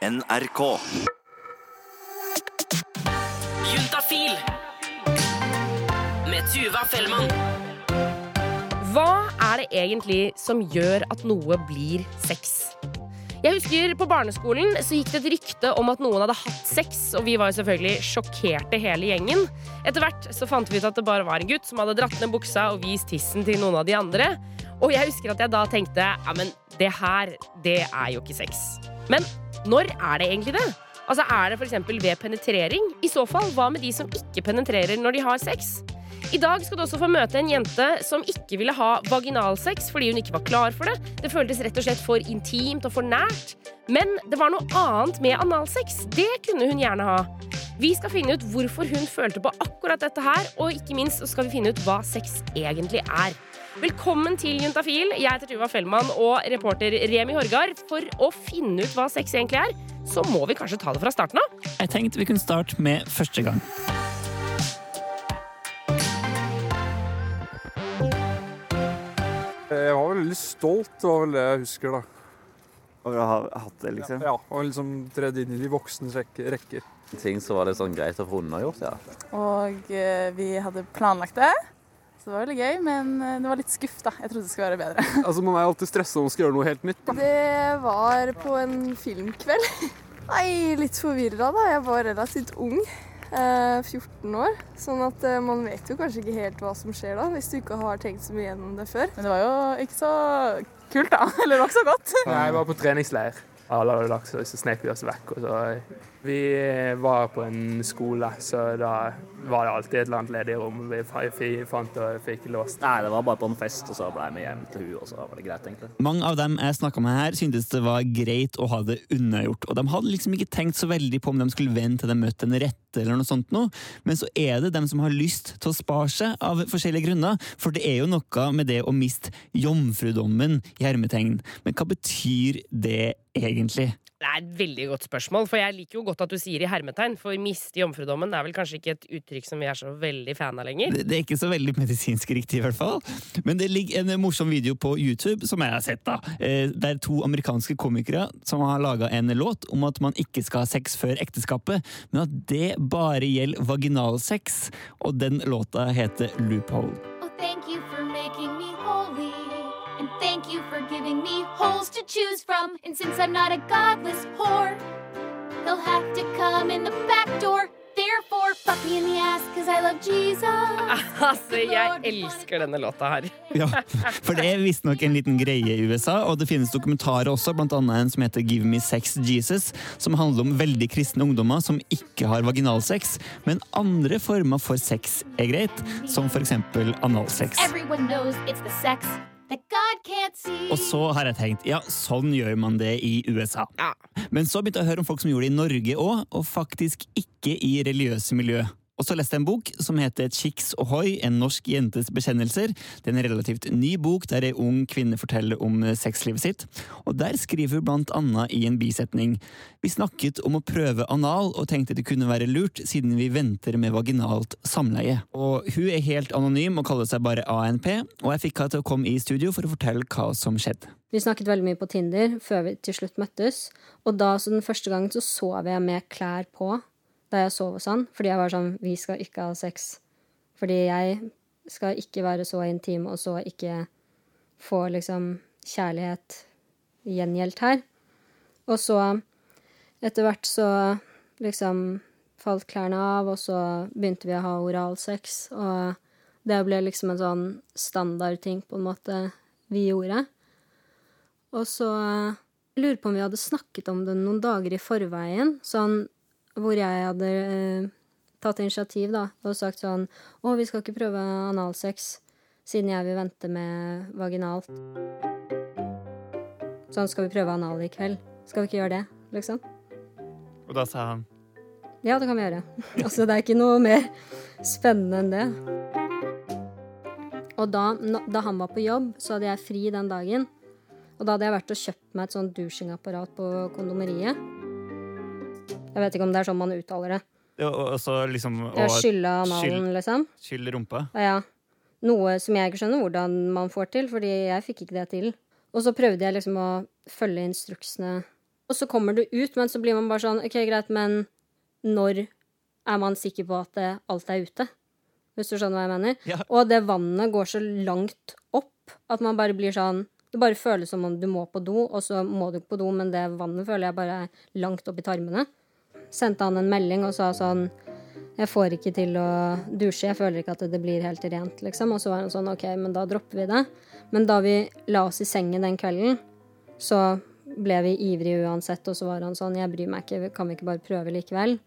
NRK. Juntafil med Tuva Fellmann. Hva er det egentlig som gjør at noe blir sex? Jeg husker På barneskolen så gikk det et rykte om at noen hadde hatt sex, og vi var jo selvfølgelig sjokkerte hele gjengen. Etter hvert så fant vi ut at det bare var en gutt som hadde dratt ned buksa og vist tissen til noen av de andre. Og jeg husker at jeg da tenkte ja, men det her, det er jo ikke sex. Men når er det egentlig det? Altså Er det f.eks. ved penetrering? I så fall, hva med de som ikke penetrerer når de har sex? I dag skal du også få møte en jente som ikke ville ha vaginalsex fordi hun ikke var klar for det. Det føltes rett og slett for intimt og for nært. Men det var noe annet med analsex. Det kunne hun gjerne ha. Vi skal finne ut hvorfor hun følte på akkurat dette her, og ikke minst skal vi finne ut hva sex egentlig er. Velkommen til Juntafil. Jeg heter Tuva Fellmann og reporter Remi Horgard. For å finne ut hva sex egentlig er, så må vi kanskje ta det fra starten av. Jeg tenkte vi kunne starte med første gang. Jeg var veldig stolt, det var vel det jeg husker, da. Og jeg har hatt det, liksom. Ja, Og liksom tredd inn i de voksnes rekker. Ting som var litt sånn greit å få unnagjort, ja. Og eh, vi hadde planlagt det. Så det var veldig gøy, men eh, det var litt skuff, da. Jeg trodde det skulle være bedre. Altså, Man er alltid stressa om man skal gjøre noe helt nytt. da. Det var på en filmkveld. Nei, litt forvirra da. Jeg var relativt ung. Eh, 14 år. Sånn at eh, man vet jo kanskje ikke helt hva som skjer da, hvis du ikke har tenkt så mye gjennom det før. Men det var jo ikke så kult, da. Eller det var ikke så godt. Nei, Jeg var på treningsleir. Alle hadde lagt seg, så snek vi oss vekk. Og så vi var på en skole, så da var det alltid et eller annet ledig rom vi fant og fikk låst. Nei, det var bare på en fest, og så ble vi hjem til hun, og så var det greit, egentlig. Mange av dem jeg snakka med her, syntes det var greit å ha det unnagjort. Og de hadde liksom ikke tenkt så veldig på om de skulle vente til de møtte en rette eller noe sånt noe. Men så er det dem som har lyst til å spare seg av forskjellige grunner. For det er jo noe med det å miste jomfrudommen i hermetegn. Men hva betyr det egentlig? Det er et veldig godt spørsmål, for jeg liker jo godt at du sier i hermetegn. For miste jomfrudommen er vel kanskje ikke et uttrykk som vi er så veldig fan av lenger. Det det er ikke så veldig medisinsk riktig, i hvert fall. Men det ligger en morsom video på YouTube som jeg har sett. da. der er to amerikanske komikere som har laga en låt om at man ikke skal ha sex før ekteskapet, men at det bare gjelder vaginalsex. Og den låta heter Loophole. Oh, thank you for making thank you for giving me holes to choose from. And since I'm not a godless whore, he'll have to come in the back door. Therefore, fuck me in the ass, cause I love Jesus. Altså, jeg elsker denne låta her. Ja, For det er visstnok en liten greie i USA, og det finnes dokumentarer også, blant annet en som heter Give Me Sex Jesus, som handler om veldig kristne ungdommer som ikke har vaginalsex, men andre former for sex er greit, som for eksempel analsex. Everyone knows it's the sex Og så har jeg tenkt, ja, sånn gjør man det i USA. Ja. Men så begynte jeg å høre om folk som gjorde det i Norge òg, og faktisk ikke i religiøse miljø. Og så leste jeg en bok som heter Chicks Ohoi, en norsk jentes bekjennelser. Det er en relativt ny bok der ei ung kvinne forteller om eh, sexlivet sitt. Og der skriver hun blant annet i en bisetning Vi snakket om å prøve anal og tenkte det kunne være lurt, siden vi venter med vaginalt samleie. Og hun er helt anonym og kaller seg bare ANP, og jeg fikk henne til å komme i studio for å fortelle hva som skjedde. Vi snakket veldig mye på Tinder før vi til slutt møttes. Og da, så den første gangen så sov jeg med klær på da jeg sov hos han. Fordi jeg var sånn Vi skal ikke ha sex. Fordi jeg skal ikke være så intim og så ikke få liksom kjærlighet gjengjeldt her. Og så, etter hvert så liksom falt klærne av, og så begynte vi å ha oralsex. Og det ble liksom en sånn standardting på en måte vi gjorde. Og så lurer på om vi hadde snakket om det noen dager i forveien, sånn hvor jeg hadde eh, tatt initiativ da, og sagt sånn Å, vi skal ikke prøve analsex, siden jeg vil vente med vaginalt. Sånn, skal vi prøve anal i kveld? Skal vi ikke gjøre det, liksom? Og da sa han Ja, det kan vi gjøre. altså, det er ikke noe mer spennende enn det. Og da, da han var på jobb, så hadde jeg fri den dagen. Og da hadde jeg vært og kjøpt meg et sånt dusjingapparat på kondomeriet. Jeg vet ikke om det er sånn man uttaler det. Og, og så liksom og skylla analen, skyll- liksom. Skyll rumpa. Ja, ja. Noe som jeg ikke skjønner hvordan man får til, fordi jeg fikk ikke det til. Og så prøvde jeg liksom å følge instruksene Og så kommer du ut, men så blir man bare sånn OK, greit, men når er man sikker på at alt er ute? Hvis du skjønner hva jeg mener? Ja. Og det vannet går så langt opp at man bare blir sånn Det bare føles som om du må på do, og så må du ikke på do, men det vannet føler jeg bare er langt opp i tarmene. Sendte han en melding og sa sånn Jeg får ikke til å dusje, jeg føler ikke at det blir helt rent, liksom. Og så var han sånn OK, men da dropper vi det. Men da vi la oss i sengen den kvelden, så ble vi ivrige uansett, og så var han sånn Jeg bryr meg ikke, kan vi ikke bare prøve likevel?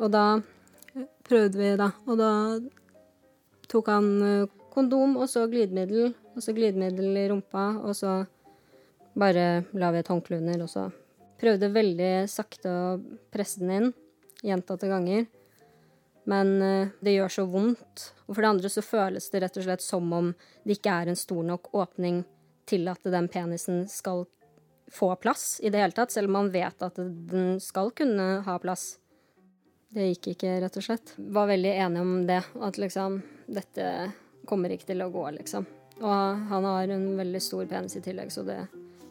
Og da prøvde vi, da. Og da tok han eh, kondom og så glidemiddel, og så glidemiddel i rumpa, og så bare la vi et håndkle under, og så prøvde veldig sakte å presse den inn gjentatte ganger. Men eh, det gjør så vondt. Og for det andre så føles det rett og slett som om det ikke er en stor nok åpning til at den penisen skal få plass i det hele tatt, selv om man vet at den skal kunne ha plass. Det gikk ikke, rett og slett. Var veldig enig om det, at liksom Dette kommer ikke til å gå, liksom. Og han har en veldig stor penis i tillegg, så det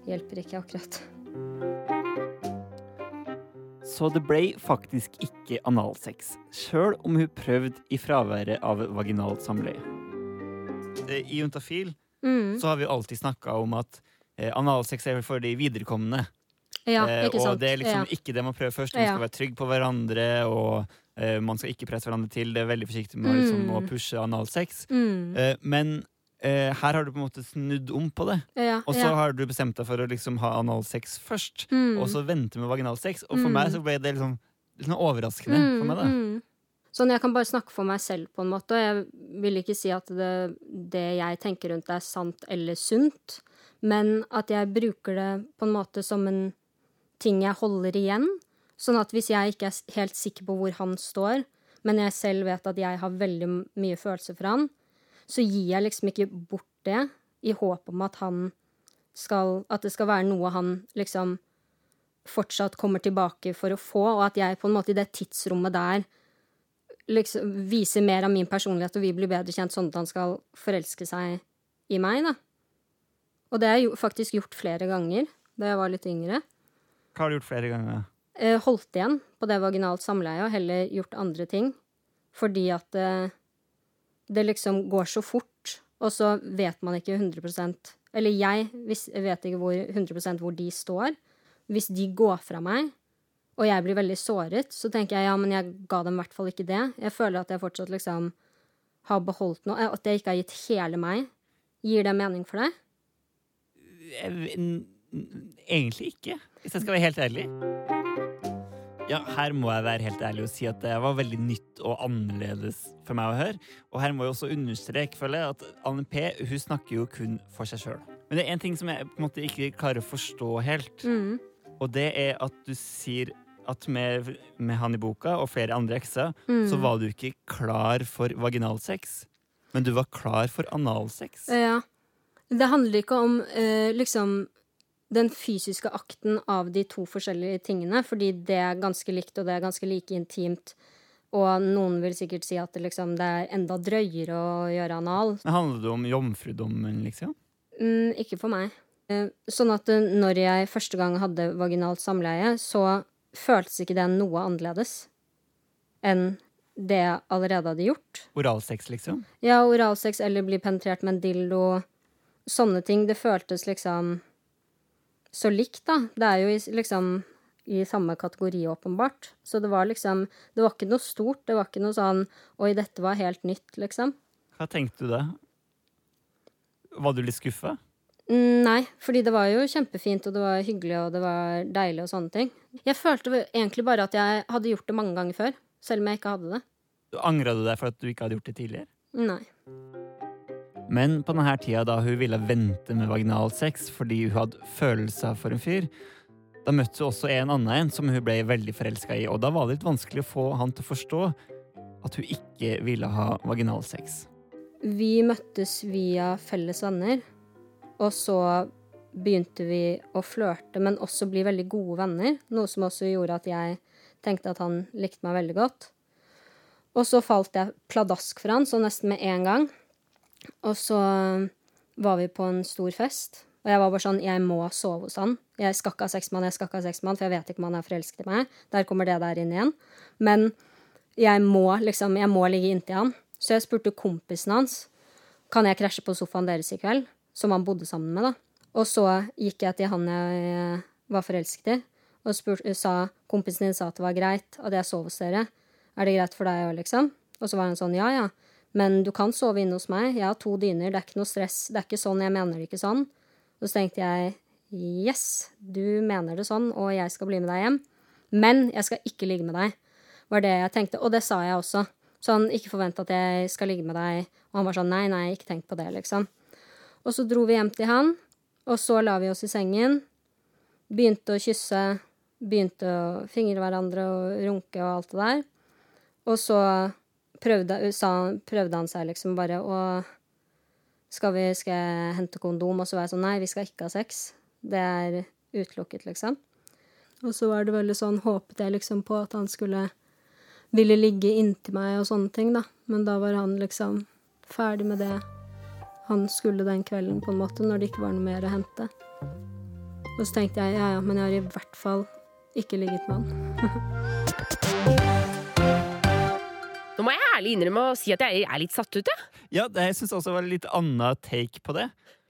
hjelper ikke akkurat. Så det ble faktisk ikke analsex, sjøl om hun prøvde i fraværet av vaginalt samleie. Eh, I Juntafil Mm. så har vi jo alltid snakka om at eh, analsex er for de viderekomne. Ja, Eh, ikke sant. og det er liksom ja. ikke det man prøver først. Man skal være trygg på hverandre, og eh, man skal ikke presse hverandre til. Det er veldig forsiktig med å liksom, Mm. å pushe analsex. Mm. Eh, men eh, her har du på en måte snudd om på det. ja, Og så ja. har du bestemt deg for å liksom ha analsex først, Mm. og så vente med vaginalsex. Og for Mm. meg så ble det liksom litt overraskende. overraskende. for meg da. mm. Sånn, jeg kan bare snakke for meg selv, på en måte. og Jeg vil ikke si at det, det jeg tenker rundt det, er sant eller sunt, men at jeg bruker det på en måte som en ting jeg holder igjen. Sånn at hvis jeg ikke er helt sikker på hvor han står, men jeg selv vet at jeg har veldig mye følelser for han, så gir jeg liksom ikke bort det i håp om at han skal At det skal være noe han liksom fortsatt kommer tilbake for å få, og at jeg på en måte i det tidsrommet der liksom viser mer av min personlighet, og vi blir bedre kjent sånn at han skal forelske seg i meg, da. Og det har jeg faktisk gjort flere ganger da jeg var litt yngre. Hva har du gjort flere ganger? Eh, holdt igjen på det vaginalt samleie og heller gjort andre ting. Fordi at det, liksom går så fort, og så vet man ikke 100% Eller jeg vet ikke hvor, 100% hvor de står. Hvis de går fra meg, og jeg blir veldig såret, så tenker jeg ja, men jeg ga dem i hvert fall ikke det. Jeg føler at jeg fortsatt liksom har beholdt noe. At jeg ikke har gitt hele meg. Gir det mening for deg? Egentlig ikke, hvis jeg skal være helt ærlig. Ja, her må jeg være helt ærlig og si at det var veldig nytt og annerledes for meg å høre. Og her må jeg også understreke føler jeg, at Anne P hun snakker jo kun for seg sjøl. Men det er en ting som jeg på en måte ikke klarer å forstå helt. Mm. Og det er at du sier at med, med han i boka og flere andre ekser, Mm. så var du ikke klar for vaginalsex. Men du var klar for analsex. Ja. Det handler ikke om eh, liksom den fysiske akten av de to forskjellige tingene, fordi det er ganske likt, og det er ganske like intimt. Og noen vil sikkert si at det, liksom, det er enda drøyere å gjøre anal. Det Handler det om jomfrudommen, liksom? Mm, ikke for meg. Eh, Sånn at eh, når jeg første gang hadde vaginalt samleie, så føltes ikke det noe annerledes enn det jeg allerede hadde gjort. Oralsex, liksom? Ja, oralsex eller bli penetrert med en dildo. Sånne ting. Det føltes liksom så likt, da. Det er jo i- liksom i samme kategori, åpenbart. Så det var liksom Det var ikke noe stort. Det var ikke noe sånn Oi, dette var helt nytt, liksom. Hva tenkte du da? Var du litt skuffa? Mm, Nei, fordi det var jo kjempefint, og det var hyggelig, og det var deilig og sånne ting. Jeg følte egentlig bare at jeg hadde gjort det mange ganger før, selv om jeg ikke hadde det. Angra du deg for at du ikke hadde gjort det tidligere? Nei. Men på denne tida da hun ville vente med vaginalsex fordi hun hadde følelser for en fyr, da møtte hun også en annen en som hun ble veldig forelska i, og da var det litt vanskelig å få han til å forstå at hun ikke ville ha vaginalsex. Vi møttes via felles venner, og så begynte vi å flørte, men også bli veldig gode venner, noe som også gjorde at jeg tenkte at han likte meg veldig godt. Og så falt jeg pladask for han, så nesten med en gang. Og så var vi på en stor fest, Og jeg var bare sånn Jeg må sove hos han. Jeg skal ikke ha sex jeg skal ikke ha sex for jeg vet ikke om han er forelsket i meg. Der kommer det der inn igjen. Men jeg må liksom Jeg må ligge inntil han. Så jeg spurte kompisen hans Kan jeg krasje på sofaen deres i kveld, som han bodde sammen med, da. Og så gikk jeg til han jeg var forelsket i, og spurte, sa kompisen din sa at det var greit at jeg sov hos dere. Er det greit for deg òg, liksom? Og så var han sånn, ja ja, men du kan sove inne hos meg. Jeg har to dyner, det er ikke noe stress. Det er ikke sånn, jeg mener det ikke sånn. Og så tenkte jeg yes, du mener det sånn, og jeg skal bli med deg hjem. Men jeg skal ikke ligge med deg, var det jeg tenkte. Og det sa jeg også. Sånn, ikke forvent at jeg skal ligge med deg. Og han var sånn, nei, nei, ikke tenk på det, liksom. Og så dro vi hjem til han, og så la vi oss i sengen. Begynte å kysse, begynte å fingre hverandre og runke og alt det der. Og så prøvde, sa, prøvde han seg liksom bare å skal, vi, skal jeg hente kondom? Og så var jeg sånn nei, vi skal ikke ha sex. Det er utelukket, liksom. Og så var det veldig sånn, håpet jeg liksom på at han skulle ville ligge inntil meg og sånne ting, da. Men da var han liksom ferdig med det han skulle den kvelden, på en måte, når det ikke var noe mer å hente. Og så tenkte jeg ja ja, men jeg har i hvert fall ikke ligget med han. Nå må jeg ærlig innrømme å si at jeg er litt satt ut, jeg. Ja, det, jeg syns også det var litt annet take på det.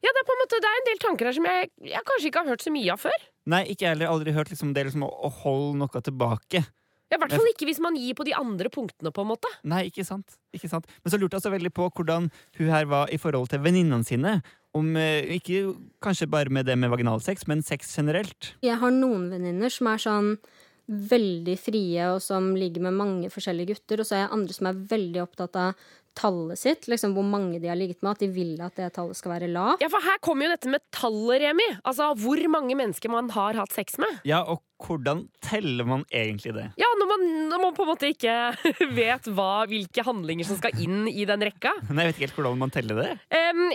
Ja, det er på en måte, det er en del tanker her som jeg, jeg kanskje ikke har hørt så mye av før. Nei, ikke jeg heller. Aldri hørt liksom, det liksom, å, å holde noe tilbake. Ja, I hvert fall ikke hvis man gir på de andre punktene, på en måte. Nei, ikke sant. ikke sant. Men så lurte jeg så veldig på hvordan hun her var i forhold til venninnene sine. Om, eh, ikke kanskje bare med det med vaginalsex, men sex generelt. Jeg har noen venninner som er sånn veldig frie, og som ligger med mange forskjellige gutter. Og så er jeg andre som er veldig opptatt av tallet sitt, liksom hvor mange de har ligget med. At de vil at det tallet skal være lavt. Ja, for her kommer jo dette med tallet, Remi. Altså hvor mange mennesker man har hatt sex med. Ja, og hvordan teller man egentlig det? Ja, når man, når man på en måte ikke vet hva, hvilke handlinger som skal inn i den rekka. Nei, Jeg vet ikke helt hvordan man teller det.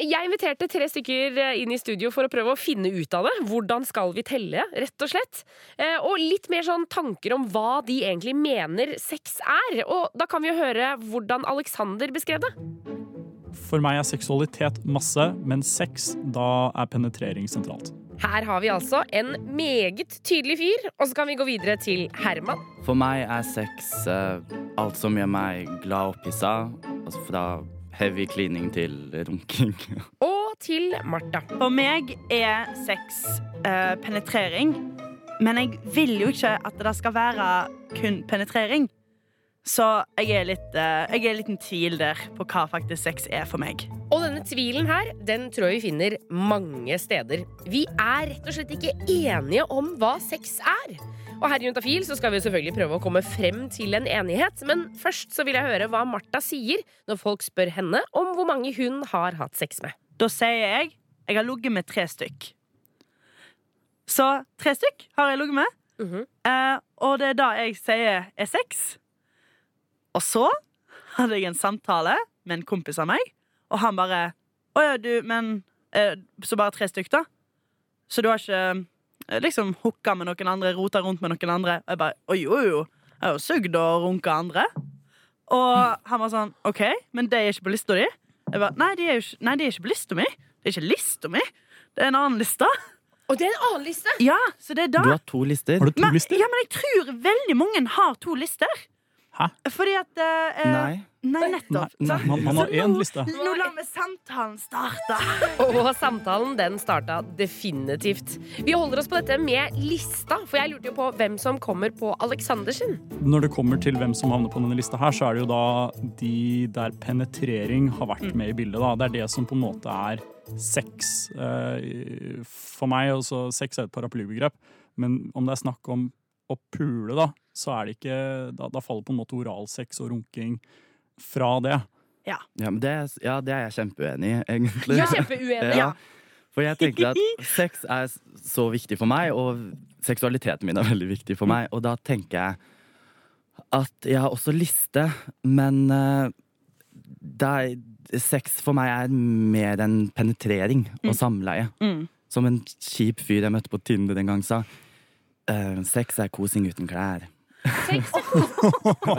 Jeg inviterte tre stykker eh, inn i studio for å prøve å finne ut av det. Hvordan skal vi telle, rett og slett. Eh, og litt mer sånn tanker om hva de egentlig mener sex er. Og da kan vi jo høre hvordan Alexander beskrev det. For meg er seksualitet masse, men sex, da er penetrering sentralt. Her har vi altså en meget tydelig fyr, og så kan vi gå videre til Herman. For meg er sex uh, alt som gjør meg glad og pissa. Altså fra heavy cleaning til runking. Og til Martha. For meg er sex uh, penetrering. Men jeg vil jo ikke at det skal være kun penetrering. Så jeg er litt eh, Jeg er en liten tvil der på hva faktisk sex er for meg. Og denne tvilen her, den tror jeg vi finner mange steder. Vi er rett og slett ikke enige om hva sex er. Og her i Juntafil så skal vi selvfølgelig prøve å komme frem til en enighet. Men først så vil jeg høre hva Martha sier når folk spør henne om hvor mange hun har hatt sex med. Da sier jeg jeg har ligget med tre stykk. Så tre stykk har jeg ligget med. eh, og det er da jeg sier er sex. Og så hadde jeg en samtale med en kompis av meg, og han bare Å ja, du, men eh, Så bare tre stykk, da? Så du har ikke eh, liksom hooka med noen andre, rota rundt med noen andre? Og jeg bare Å jo, jo. Jeg har jo sugd og runka andre. Og han var sånn OK, men det er ikke på lista di? Jeg bare, nei, de er jo ikke, nei, de er ikke på lista mi. Det er ikke lista mi. Det er en annen liste. Og det er en annen liste? Ja, så det er da Du har to lister. men, Ja, men jeg tror veldig mange har to lister. Hæ? Fordi at eh, Nei. Nei, nettopp. Nei, sant? man- man har én liste. Nå lar vi samtalen starte. Og samtalen den starta definitivt. Vi holder oss på dette med lista, for jeg lurte jo på hvem som kommer på Aleksandersen. Når det kommer til hvem som havner på denne lista her, så er det jo da de der penetrering har vært med i bildet. Da. Det er det som på en måte er sex. Eh, For meg også sex er et paraplybegrep, men om det er snakk om å pule, da, så er det ikke Da, da faller på en måte oralsex og runking fra det. Ja. Ja, men det, er- ja, det er jeg kjempeuenig i, egentlig. Er kjempeuenig, ja. For jeg tenker at sex er så viktig for meg, og seksualiteten min er veldig viktig for meg. Og da tenker jeg at jeg har også liste, men eh, det er, sex for meg er mer enn penetrering og Mm. samleie. Mm. Som en kjip fyr jeg møtte på Tinder en gang sa. eh, sex er kosing uten klær.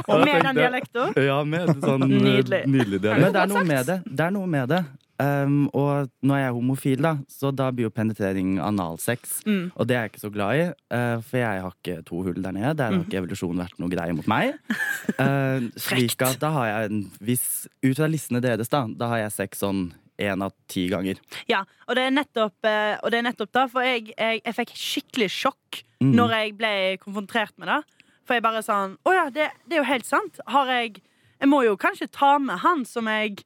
Og med den dialekten? Ja, med sånn eh, Nydelig. nydelig dialekt. Men det er noe med det. Det er noe med det. Um, og nå er jeg homofil, da, så da blir jo penetrering analsex. Mm. Og det er jeg ikke så glad i, uh, for jeg har ikke to hull der nede. Der har Mm. ikke evolusjonen vært noe greie mot meg. Uh, slik at da har jeg en viss Ut fra listene deres, da, da har jeg sex sånn én av ti ganger. Ja, og det er nettopp, og det er nettopp da, for jeg, jeg, jeg fikk skikkelig sjokk Mm. når jeg ble konfrontert med det. For jeg bare sånn Å ja, det, det er jo helt sant. Har jeg Jeg må jo kanskje ta med han som jeg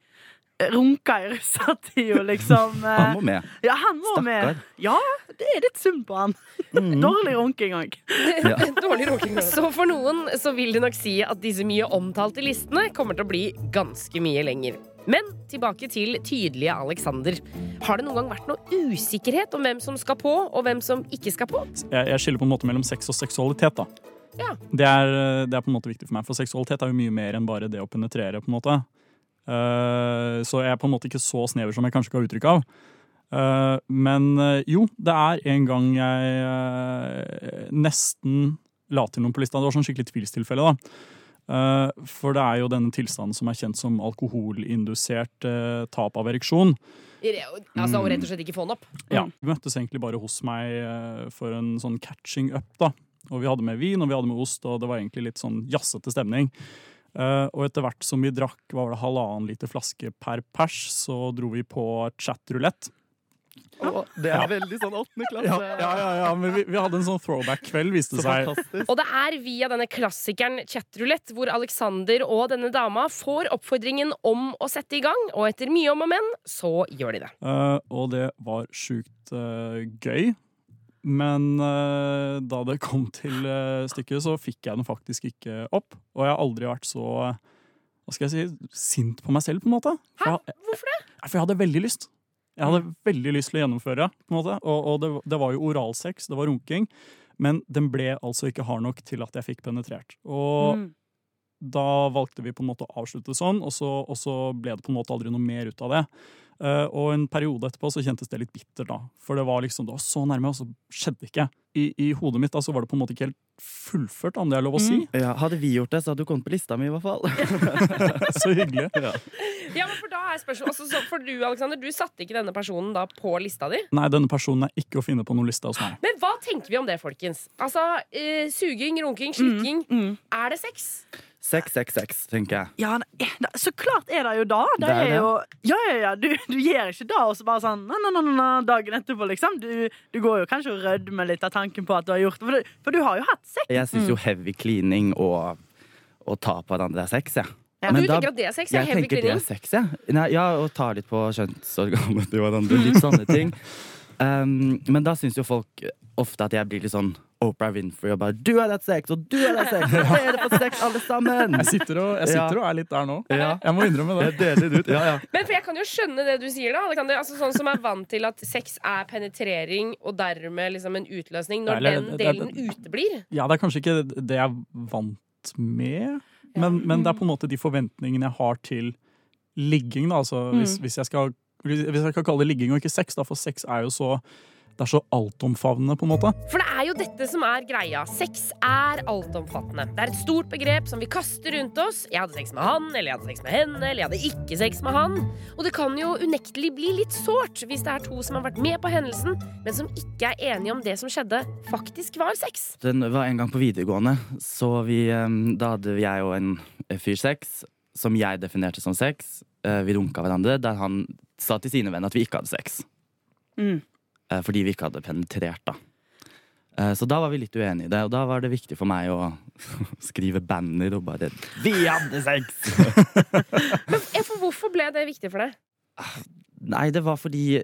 runka i russetida, liksom. eh, Han må med. Ja, han må med. Ja, det er litt synd på han. Mm. Dårlig runking òg. Dårlig runking. Så for noen så vil det nok si at disse mye omtalte listene kommer til å bli ganske mye lenger. Men tilbake til tydelige Alexander. Har det noen gang vært noe usikkerhet om hvem som skal på, og hvem som ikke skal på? Jeg, jeg skiller på en måte mellom sex og seksualitet. da. Ja. Det er, det er på en måte viktig for meg, for seksualitet er jo mye mer enn bare det å penetrere. på en måte. Uh, så jeg er på en måte ikke så snever som jeg kanskje ga uttrykk av. Uh, men eh, jo, det er en gang jeg eh, nesten la til noen på lista. Det var sånn skikkelig tvilstilfelle. da. Eh, for det er jo denne tilstanden som er kjent som alkoholindusert eh, tap av ereksjon. Altså å rett og slett ikke få den opp? Ja, Vi møttes egentlig bare hos meg eh, for en sånn catching up. da. Og Vi hadde med vin og vi hadde med ost, og det var egentlig litt sånn jazzete stemning. Uh, og etter hvert som vi drakk var det halvannen liter flaske per pers, så dro vi på chatrulett. det er veldig sånn åttende klasse. Ja, ja, ja, ja, men vi, vi hadde en sånn throwback-kveld, viste det seg. fantastisk. Og det er via denne klassikeren chatrulett hvor Alexander og denne dama får oppfordringen om å sette i gang, og etter mye om og men, så gjør de det. Uh, og det var sjukt uh, gøy. Men uh, da det kom til uh, stykket, så fikk jeg den faktisk ikke opp. Og jeg har aldri vært så hva skal jeg si, sint på meg selv, på en måte. Hæ? Hvorfor det? for jeg hadde veldig lyst. Jeg hadde veldig lyst til å gjennomføre, på en måte. Og, og det, det var jo oralsex, det var runking. Men den ble altså ikke hard nok til at jeg fikk penetrert. Og Mm. da valgte vi på en måte å avslutte sånn, og så, og så ble det på en måte aldri noe mer ut av det. Eh, og en periode etterpå så kjentes det litt bittert, da. For det var liksom, det var så nærme, og så skjedde det ikke. I, I hodet mitt da, så var det på en måte ikke helt fullført, om det er lov å si. Ja, hadde vi gjort det, så hadde du kommet på lista mi, i hvert fall. så hyggelig. Ja. Ja, men For da er spørsmålet altså, så For du, Alexander, du satte ikke denne personen da på lista di? Nei, denne personen er ikke å finne på noen liste hos meg. Men hva tenker vi om det, folkens? Altså, eh, Suging, runking, slikking. Er det sex? Sex, sex, sex, tenker jeg. Ja, er- så klart er det jo da. Det, Det er er jo Ja, ja, ja. Du, du gjør ikke det, og så bare sånn na, na, na, na, dagen etterpå, liksom. Du, du går jo kanskje og rødmer litt av tanken på at du har gjort det. For, du- for du har jo hatt sex. Jeg syns jo heavy cleaning og å ta på den der sex, jeg. Ja, du tenker at det er sex? Jeg, Jeg heavy tenker det er sex, jeg. Nei, ja, og ta litt på kjønnsorganet til hverandre. Litt sånne ting. Um, men da syns jo folk ofte at jeg blir litt sånn Oprah Winfrey og bare 'Du har hatt sex, og du har hatt sex!' Og dere får sex, alle sammen! Jeg sitter og, jeg sitter og er litt der nå. Ja. Jeg må innrømme det. Jeg deler det ut. Ja, ja. Men for jeg kan jo skjønne det du sier, da. Alexander. Altså, sånn som er vant til at sex er penetrering, og dermed liksom en utløsning, når Eller, den det- det- delen uteblir. Ja, det er kanskje ikke det jeg er vant med, men, men det er på en måte de forventningene jeg har til ligging. Da. Altså, hvis, Mm. hvis, jeg skal, hvis jeg skal kalle det ligging og ikke sex, da, for sex er jo så det er så altomfavnende, på en måte. For det er jo dette som er greia. Sex er altomfattende. Det er et stort begrep som vi kaster rundt oss. Jeg hadde sex med han, eller jeg hadde sex med henne, eller jeg hadde ikke sex med han. Og det kan jo unektelig bli litt sårt hvis det er to som har vært med på hendelsen, men som ikke er enige om det som skjedde, faktisk var sex. Den var en gang på videregående, så vi, da hadde jeg og en fyr sex, som jeg definerte som sex. Eh, Vi runka hverandre, der han sa til sine venner at vi ikke hadde sex. Mm. Eh, Fordi vi ikke hadde penetrert, da. Eh, Så da var vi litt uenige i det, og da var det viktig for meg å skrive banner og bare 'Vi hadde sex!' For hvorfor ble det viktig for deg? Nei, det var fordi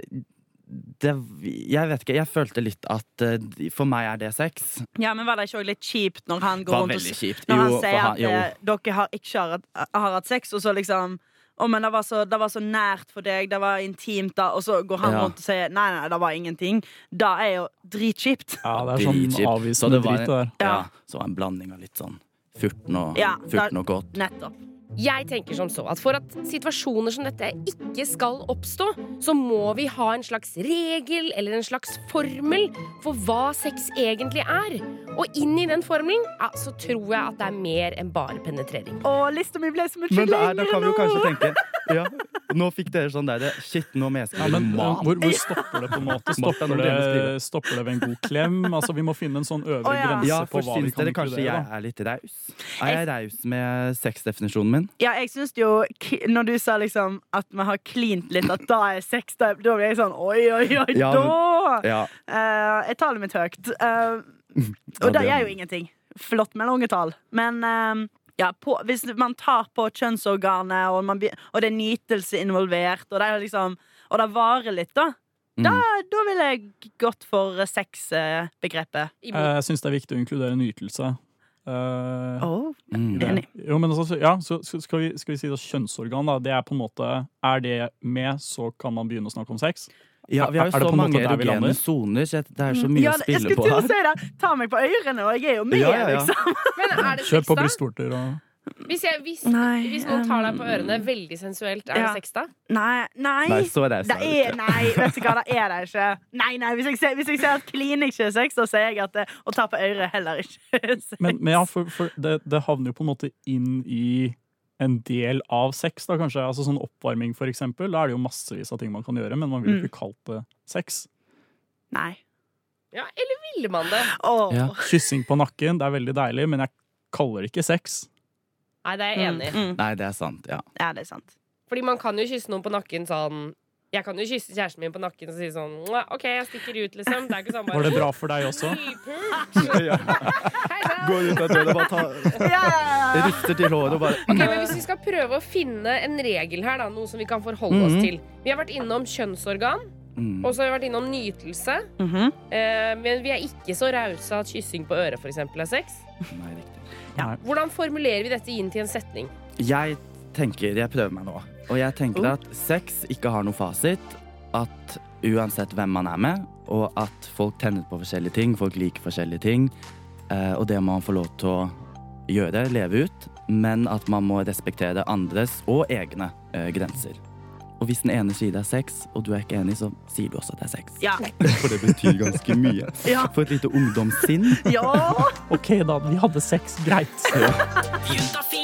det, Jeg vet ikke, jeg følte litt at uh, for meg er det sex. Ja, men Var det ikke også litt kjipt når han går rundt og kjipt. Når han Jo, han sier han- at jo. eh, dere har ikke har, hatt- har hatt sex, og så liksom å, men det var, så, det var så nært for deg, det var intimt, da og så går han Ja. rundt og sier nei, nei, det var ingenting. Da er jo dritkjipt. Ja, det er sånn Dritkjipt. Så avvisende det var drit, det der. Ja. Ja, så var en blanding av litt sånn furten og, Ja, furten og godt. Nettopp. Jeg tenker som så at For at situasjoner som dette ikke skal oppstå, så må vi ha en slags regel eller en slags formel for hva sex egentlig er. Og inn i den formelen ja, så tror jeg at det er mer enn bare penetrering. Å, lista mi ble så mye Men det er, da kan vi jo kanskje tenke ja, Nå fikk dere sånn der Shit, nå må jeg Ja, skrive men roman. hvor, hvor stopper det på en måte? Stopper det, stopper det ved en god klem? Altså, Vi må finne en sånn øvre oh, ja. grense Ja, på hva vi syns kan dere kanskje jeg er litt raus? Er jeg raus med sexdefinisjonen min? Ja, jeg syns jo Når du sa liksom at vi har klint litt, at da er sex, da, da blir jeg sånn oi, oi, oi, Ja, da! Ja. Eh, jeg tar det mitt høyt. Uh, og Ja, det er jo ingenting. Flott med lange tall. Men eh, ja, på, hvis man tar på kjønnsorganet, og, man, og det er nytelse involvert, og det, er liksom, og det varer litt, da, Mm. da, da ville jeg gått for sexbegrepet. Eh, Jeg syns det er viktig å inkludere nytelse. Eh, Oh, Mm. enig. Jo, men altså, ja, så skal vi, skal vi si det kjønnsorgan, da, det er på en måte Er det med, så kan man begynne å snakke om sex? Ja, vi har jo så mange erogene soner, så det er så mye Ja, å jeg spille skulle på til å her. si det. Ta meg på ørene, og jeg er jo med, Ja, ja, ja. liksom. Men er det Kjør sex, på brystvorter og Hvis, jeg, hvis, Nei, hvis noen tar deg på ørene veldig sensuelt, er ja. det sex da? Nei, nei. Nei, så det er det er, ikke. nei, vet du hva, det er det ikke. Nei, nei, Hvis jeg ser, hvis jeg ser at klin ikke er sex, da sier jeg at det, å ta på øret heller ikke er sex. Men, men ja, for, for det, det havner jo på en måte inn i en del av sex, da kanskje. Altså sånn oppvarming, for eksempel. Da er det jo massevis av ting man kan gjøre, men man vil Mm. ikke kalt det sex. Nei. Ja, eller ville man det? Oh. Ja. Kyssing på nakken, det er veldig deilig, men jeg kaller det ikke sex. Nei, det er jeg enig i. Mm, mm. Nei, det er sant, ja. Ja, det er sant. Fordi man kan jo kysse noen på nakken sånn Jeg kan jo kysse kjæresten min på nakken og si sånn OK, jeg stikker ut, liksom. Det er ikke sånn bare Var det bra for deg også? Sann. Går ut av døra, bare ta Ja, ja, ja. Til håret og bare Ok, men Hvis vi skal prøve å finne en regel her, da, noe som vi kan forholde oss Mhm. til Vi har vært innom kjønnsorgan, mm. og så har vi vært innom nytelse. Mhm. Eh, men vi er ikke så rause at kyssing på øret for eksempel, er sex. Nei, riktig. Nei. Hvordan formulerer vi dette inn til en setning? Jeg tenker, jeg prøver meg nå, og jeg tenker Oh. at sex ikke har noe fasit. At uansett hvem man er med, og at folk tenner på forskjellige ting, folk liker forskjellige ting, eh, og det må man få lov til å gjøre, leve ut, men at man må respektere andres og egne eh, grenser. Og hvis den ene sier det er sex, og du er ikke enig, så sier du også at det er sex. Ja. For det betyr ganske mye. Ja. For et lite ungdomssinn. ja. OK, da. Vi hadde sex. Greit. Juntafil.